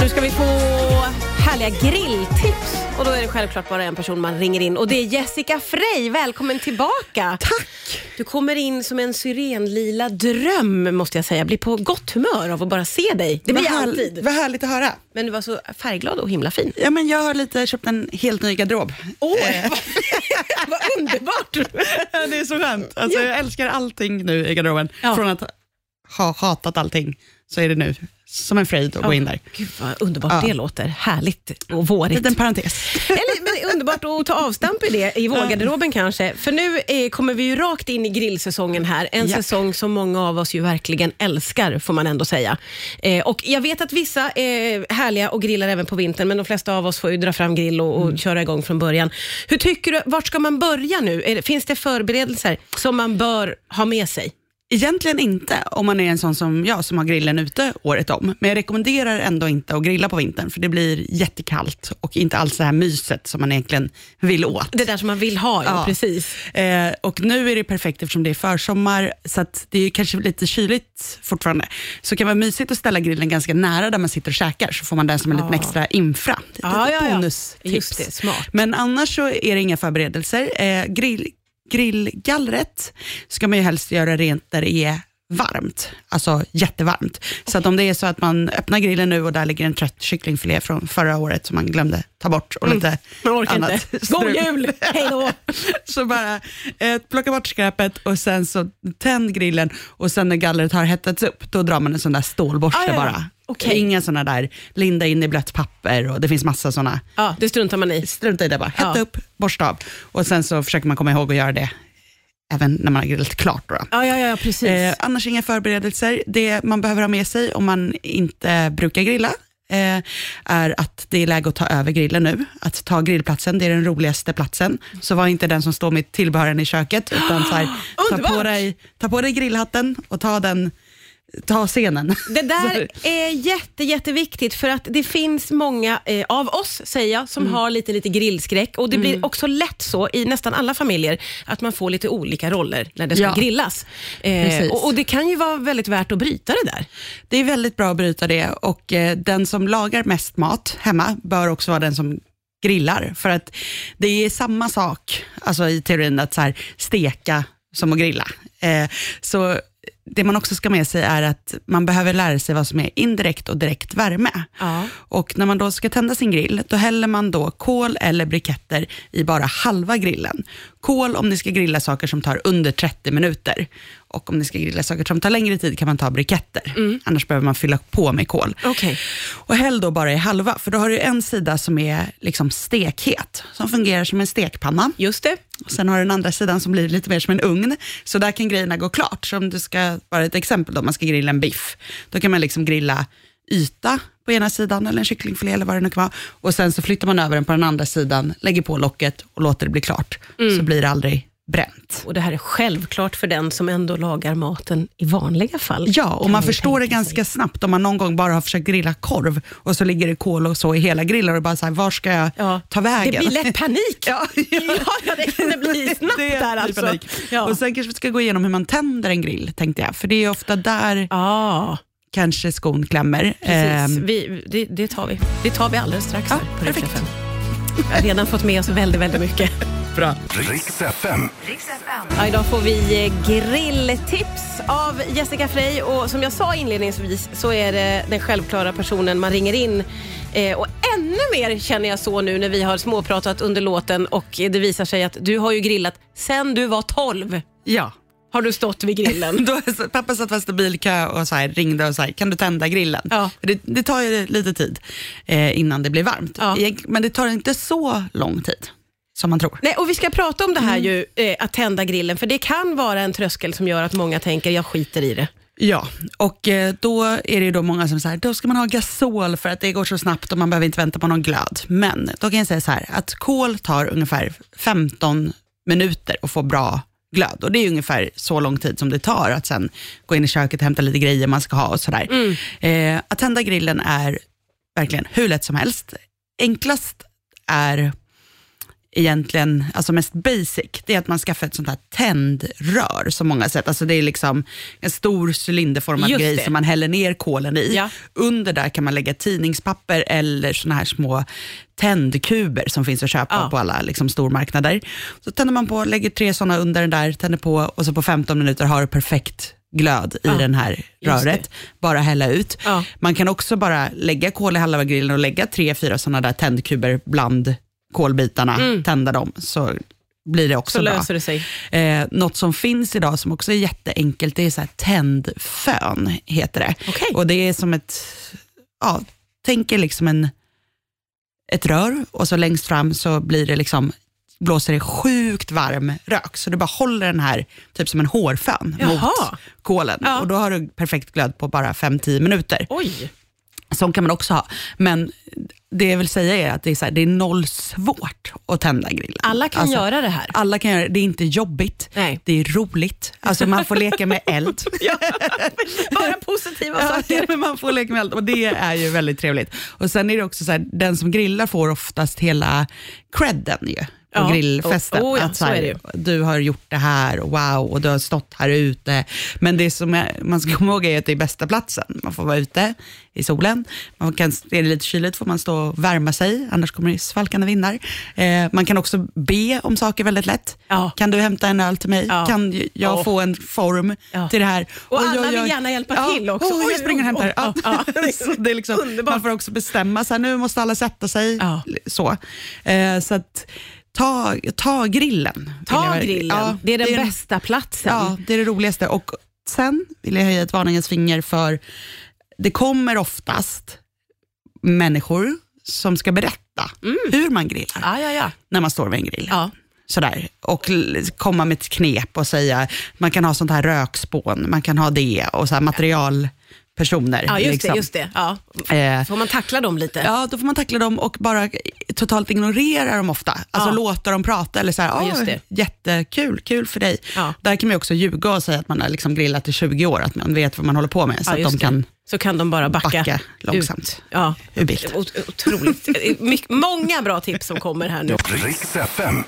Nu ska vi få härliga grilltips. Och då är det självklart bara en person man ringer in och det är Jessica Frey. Välkommen tillbaka. Tack! Du kommer in som en syrenlila dröm måste jag säga. Jag blir på gott humör av att bara se dig. Det blir jag alltid. vad härligt att höra. Men du var så färgglad och himla fin. Ja, men jag har lite köpt en helt ny garderob. Oj, vad, vad underbart! Ja, det är så skönt. Alltså, Jag älskar allting nu i garderoben. Ja. Från att ha hatat allting så är det nu som en fröjd att gå in där. Gud vad underbart Ja. det låter. Härligt och vårigt. Liten parentes. Eller, men underbart att ta avstamp i det, i vårgarderoben kanske. För nu eh, kommer vi ju rakt in i grillsäsongen här. En Ja. säsong som många av oss ju verkligen älskar, får man ändå säga. Eh, och Jag vet att vissa är härliga och grillar även på vintern, men de flesta av oss får ju dra fram grill och, och köra igång från början. Hur tycker du, vart ska man börja nu? Finns det förberedelser som man bör ha med sig? Egentligen inte om man är en sån som jag som har grillen ute året om. Men jag rekommenderar ändå inte att grilla på vintern för det blir jättekallt och inte alls det här myset som man egentligen vill åt. Det där som man vill ha, ja, Ja. precis. Eh, och nu är det perfekt eftersom det är försommar, så det är kanske lite kyligt fortfarande. Så det kan vara mysigt att ställa grillen ganska nära där man sitter och käkar, så får man den som en liten Ja. extra infra. Ett ja, ja. bonustips. Just det, smart. Men annars så är det inga förberedelser. Eh, grill, grillgallret ska man ju helst göra rent där det är varmt, alltså jättevarmt. Så att om det är så att man öppnar grillen nu och där ligger en trött kycklingfilé från förra året som man glömde ta bort och lite Mm. Man orkar annat. inte. God strul. jul! Hej då! Så bara eh, plocka bort skräpet och sen så tänd grillen och sen när gallret har hettats upp, då drar man en sån där stålborste Ah, ja, ja. bara. Okej. Inga såna där linda in i blött papper och det finns massa såna. Ja, det struntar man i. Strunta i det bara. Hetta Ja. upp, borsta av och sen så försöker man komma ihåg att göra det även när man har grillat klart. Då. Ja, ja, ja, precis. Eh, annars inga förberedelser. Det man behöver ha med sig om man inte brukar grilla eh, är att det är läge att ta över grillen nu. Att ta grillplatsen, det är den roligaste platsen. Så var inte den som står med tillbehören i köket, utan så här, ta, på dig, ta på dig grillhatten och ta den ta scenen. Det där är jätte, jätteviktigt för att det finns många eh, av oss, säger jag, som har lite, lite grillskräck och det blir också lätt så i nästan alla familjer att man får lite olika roller när det ska Ja. grillas. Eh, och, och det kan ju vara väldigt värt att bryta det där. Det är väldigt bra att bryta det och eh, den som lagar mest mat hemma bör också vara den som grillar. För att det är samma sak alltså i teorin att så här, steka som att grilla. Eh, så det man också ska med sig är att man behöver lära sig vad som är indirekt och direkt värme. Ja. Och när man då ska tända sin grill, då häller man då kol eller briketter i bara halva grillen. Kol om ni ska grilla saker som tar under 30 minuter. Och om ni ska grilla saker som tar längre tid kan man ta briketter. Annars behöver man fylla på med kol. Okej. Och häll då bara i halva, för då har du en sida som är liksom stekhet, som fungerar som en stekpanna. Just det. Och sen har du den andra sidan som blir lite mer som en ugn. Så där kan grejerna gå klart. Så om du ska, bara ett exempel då, man ska grilla en biff. Då kan man liksom grilla yta på ena sidan, eller en kycklingfilé eller vad det nu kan vara. Och sen så flyttar man över den på den andra sidan, lägger på locket och låter det bli klart. Så blir det aldrig bränt. Och det här är självklart för den som ändå lagar maten i vanliga fall. Ja, och man förstår det ganska snabbt om man någon gång bara har försökt grilla korv och så ligger det kol och så i hela grillen och bara så här, var ska jag Ja. ta vägen? Det blir lätt panik. Ja, ja, ja, det kan det bli snabbt Det där alltså. panik. Ja. Och sen kanske vi ska gå igenom hur man tänder en grill, tänkte jag. För det är ofta där Ja, kanske skon klämmer. precis. Ehm, Vi, det, det tar vi. Det tar vi alldeles strax Ja, här på perfekt. Jag har redan fått med oss väldigt, väldigt mycket. bra. Riks FM. Ja, idag får vi eh, grilltips av Jessica Frey och som jag sa inledningsvis så är det den självklara personen man ringer in. Eh, och ännu mer känner jag så nu när vi har småpratat under låten och det visar sig att du har ju grillat sen du var 12. Ja. Har du stått vid grillen? Då, pappa satt fast i bilkö och så här, ringde och sa, kan du tända grillen? Ja. Det, det tar ju lite tid eh, innan det blir varmt. Ja. Men det tar inte så lång tid som man tror. Nej, och vi ska prata om det här ju, eh, att tända grillen, för det kan vara en tröskel som gör att många tänker, jag skiter i det. Ja, och eh, då är det ju då många som säger, då ska man ha gasol för att det går så snabbt och man behöver inte vänta på någon glöd. Men då kan jag säga så här, att kol tar ungefär 15 minuter att få bra glöd. Och det är ungefär så lång tid som det tar att sen gå in i köket och hämta lite grejer man ska ha och sådär. Eh, att tända grillen är verkligen hur lätt som helst. Enklast är egentligen, alltså mest basic, det är att man skaffar ett sånt här tändrör som många sätt. Alltså det är liksom en stor cylinderformad Just grej det. som man häller ner kolen i. Ja. Under där kan man lägga tidningspapper eller såna här små tändkuber som finns att köpa Ja. på alla liksom, stormarknader. Så tänder man på, lägger tre såna under den där, tänder på och så på 15 minuter har du perfekt glöd i Ja, den här röret. Bara hälla ut. Man kan också bara lägga kol i halva grillen och lägga tre, fyra sådana där tändkuber bland kolbitarna, tända dem, så blir det också Mm. Så bra. löser det sig. Eh, något som finns idag som också är jätteenkelt, det är så här tändfön, heter det. Okej. Och det är som ett, ja, tänk er liksom en, ett rör och så längst fram så blir det liksom blåser det sjukt varm rök, så du bara håller den här typ som en hårfön Jaha. mot kolen. Ja. Och då har du perfekt glöd på bara 5-10 minuter. Oj. Sån kan man också ha. Men det jag vill säga är att det är, så här, det är noll svårt att tända grillen. Alla kan Alltså, göra det här. Alla kan göra det. Det är inte jobbigt. Nej. Det är roligt. Alltså man får leka med eld. Bara positiva Ja, saker. men man får leka med eld och det är ju väldigt trevligt. Och Sen är det också så här, den som grillar får oftast hela credden ju på Ja. grillfesten. Oh, oh ja, att så är det ju. Du har gjort det här och wow, och du har stått här ute. Men det som är, man ska komma ihåg är att det är bästa platsen. Man får vara ute i solen. Man kan, är det lite kyligt får man stå och värma sig, annars kommer det svalkande vindar. Eh, man kan också be om saker väldigt lätt. Ja. Kan du hämta en öl till mig? Kan jag Åh. få en form till det här? Och Oj, alla vill gärna hjälpa till också. Oj, jag springer och hämtar. ja. Så det är liksom, Underbart. man får också bestämma, så här, nu måste alla sätta sig. Så, eh, så att, ta, ta grillen. Ta jag- grillen. Ja, det är den en- bästa platsen. Ja, det är det roligaste. Och sen vill jag höja ett varningens finger för, det kommer oftast människor som ska berätta hur man grillar Ja, ja, ja. när man står vid en grill. Sådär. Och komma med ett knep och säga, man kan ha sånt här rökspån, man kan ha det och så här materialpersoner. ja just liksom. det. Just det. Ja. Eh, Får man tackla dem lite? Ja, då får man tackla dem och bara totalt ignorera dem ofta. Alltså Ja. låta dem prata eller så här, Ja, just "Åh, det. jättekul, kul för dig. Ja. Där kan man också ljuga och säga att man har liksom grillat i 20 år, att man vet vad man håller på med, så Ja, att de kan Så kan de bara backa, backa långsamt ut. Ja. ur bild. Ot- Otroligt. Många bra tips som kommer här nu. Riks FM.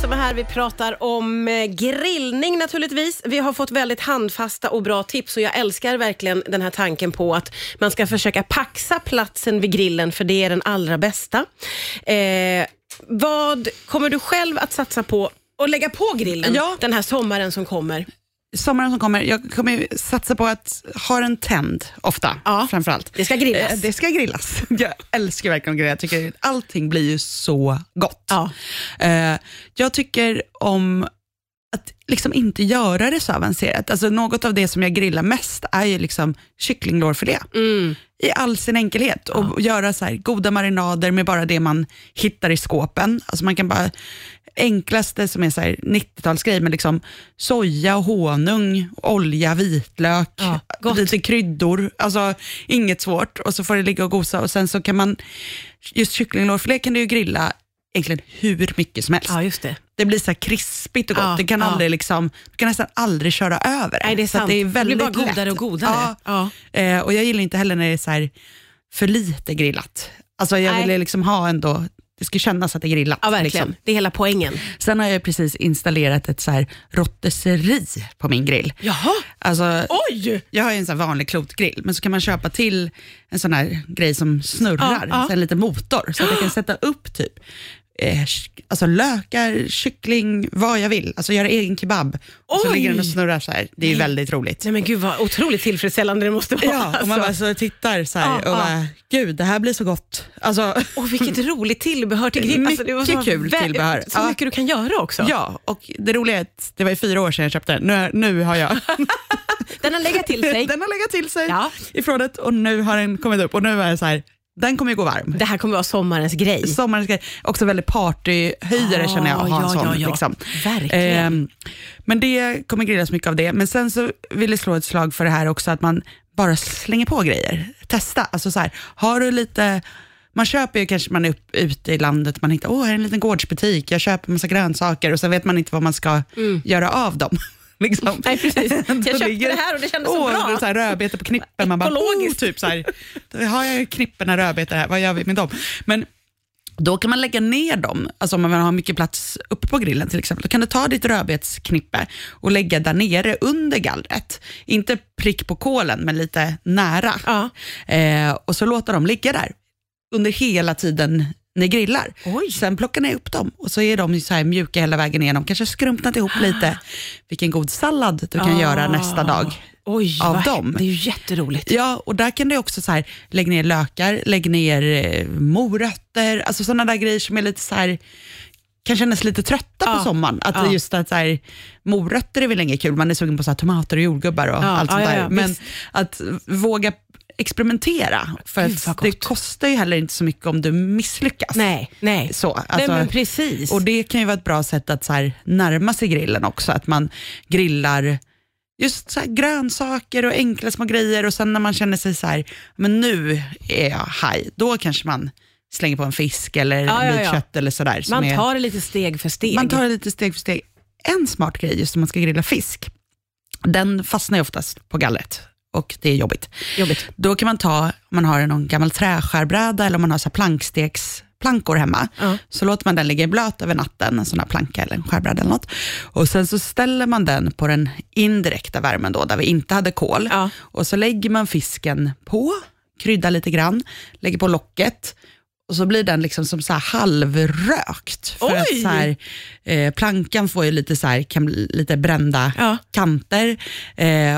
Som är här. Vi pratar om eh, grillning naturligtvis. Vi har fått väldigt handfasta och bra tips och jag älskar verkligen den här tanken på att man ska försöka paxa platsen vid grillen för det är den allra bästa. Eh, vad kommer du själv att satsa på och lägga på grillen Ja. den här sommaren som kommer? Sommaren som kommer, jag kommer satsa på att ha den tänd ofta, Ja. framförallt. Det ska grillas. Eh, Det ska grillas. Jag älskar verkligen att grilla. Jag tycker att allting blir ju så gott. Ja. Eh, jag tycker om att liksom inte göra det så avancerat. Alltså något av det som jag grillar mest är ju liksom kycklinglårfilé. Mm. I all sin enkelhet. Och göra så här goda marinader med bara det man hittar i skåpen. Alltså man kan bara, enklaste som är så här 90-talsgrej med liksom soja, honung, olja, vitlök, Ja, lite kryddor. Alltså inget svårt. Och så får det ligga och gosa och sen så kan man, just kycklinglårfilé kan du ju grilla egentligen hur mycket som helst. ja, just det. Det blir så krispigt och gott. Ja, det kan ja. aldrig liksom, du kan nästan aldrig köra över det. Nej, det är sant. det, är Det blir väldigt bara godare lätt. och godare. Ja. Ja. Eh, och jag gillar inte heller när det är så här för lite grillat. Alltså jag Nej. vill liksom ha ändå, det ska kännas att det är grillat. Ja, verkligen. Liksom. Det är hela poängen. Sen har jag precis installerat ett så här rotteseri på min grill. Jaha. Alltså, Oj! jag har ju en här vanlig klotgrill, men så kan man köpa till en sån här grej som snurrar, Ja, ja. Så en liten motor, så att jag kan sätta upp typ eh, alltså lökar, kyckling, vad jag vill. Alltså göra egen kebab. Och så Oj! ligger den och snurrar så här. Det är ju väldigt roligt. Nej men gud vad otroligt tillfredsställande det måste vara. Ja, och man bara alltså. så tittar så här Ja, och ja. bara, gud det här blir så gott. Alltså, Och vilket roligt tillbehör till grill. Alltså, det var så Mycket kul tillbehör. Så Ja. mycket du kan göra också. ja, och det roliga är att det var i fyra år sedan jag köpte den. Nu, nu har jag Den har legat till sig. den har legat till sig Ja. i förrådet och nu har den kommit upp och nu är jag så här, den kommer ju gå varm. Det här kommer vara sommarens grej. Sommarens grej. Också väldigt partyhöjdare Ah, känner jag att ha en ja, sån. ja, ja. Liksom. Verkligen. Ehm, men det kommer grillas mycket av det. Men sen så vill jag slå ett slag för det här också, att man bara slänger på grejer. Testa. Alltså så här, har du lite man köper ju kanske man är upp, ute i landet, man hittar, åh, här är en liten gårdsbutik, jag köper massa grönsaker och sen vet man inte vad man ska göra av dem. liksom. Nej, precis. Jag köpte ligger- det här och det kändes så åh, bra. Så här, rödbetor på knippen, man bara, oh, typ så här, har jag knipporna rödbetor här, vad gör vi med dem? Men Då kan man lägga ner dem, alltså om man vill ha mycket plats uppe på grillen till exempel. Då kan du ta ditt rödbetsknippe och lägga där nere under gallret. Inte prick på kolen, men lite nära. Ja. Eh, och så låta dem ligga där under hela tiden ni grillar. Oj. Sen plockar ni upp dem och så är de så här mjuka hela vägen igenom. Kanske skrumpnat ihop lite. Vilken god sallad du kan Ah. göra nästa dag. Oj, Av vad- dem. Det är ju jätteroligt. Ja, och där kan du också så här, lägga ner lökar, lägg ner eh, morötter, alltså sådana där grejer som är lite så här kan kännas lite trötta Ja. på sommaren. Att Ja. just att så här, morötter är väl inget kul, man är sugen på så här, tomater och jordgubbar och Ja, allt sånt där. Men visst. att våga experimentera, för Gud, att det kostar ju heller inte så mycket om du misslyckas. Nej, nej. Så, nej alltså, men precis. och det kan ju vara ett bra sätt att så här, närma sig grillen också, att man grillar just så grönsaker och enkla små grejer och sen när man känner sig så här, men nu är jag high, då kanske man slänger på en fisk eller Ja, ja, ja. kött eller sådär. man är- tar det lite steg för steg. man tar det lite steg för steg. En smart grej just när man ska grilla fisk, den fastnar ju oftast på gallret och det är jobbigt. Jobbigt. Då kan man ta, om man har någon gammal träskärbräda eller om man har så här planksteksplankor hemma, Ja. så låter man den ligga i blöt över natten, en sån här planka eller en skärbräda eller något. Och sen så ställer man den på den indirekta värmen då, där vi inte hade kol. Ja. Och så lägger man fisken på, kryddar lite grann, lägger på locket och så blir den liksom som så här halvrökt. För Oj! att så här, eh, plankan får ju lite, så här, kan bli lite brända Ja. kanter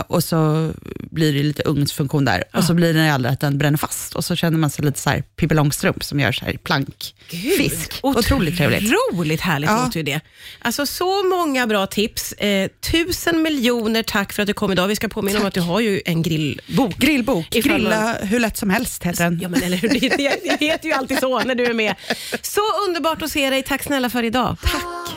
och och så blir det lite ugnsfunktion där. Och så blir det aldrig att den bränner fast. Och så känner man sig lite så här Pippi Långstrump som gör så här plankfisk. Otroligt trevligt. Otroligt härligt Ja. låter ju det. Alltså så många bra tips. Eh, tusen miljoner tack för att du kom idag. Vi ska påminna om att du har ju en grillbok. Grillbok, grilla hur lätt som helst heter den. Ja men eller hur, det, det, det heter ju alltid så när du är med. Så underbart att se dig. Tack snälla för idag. Tack.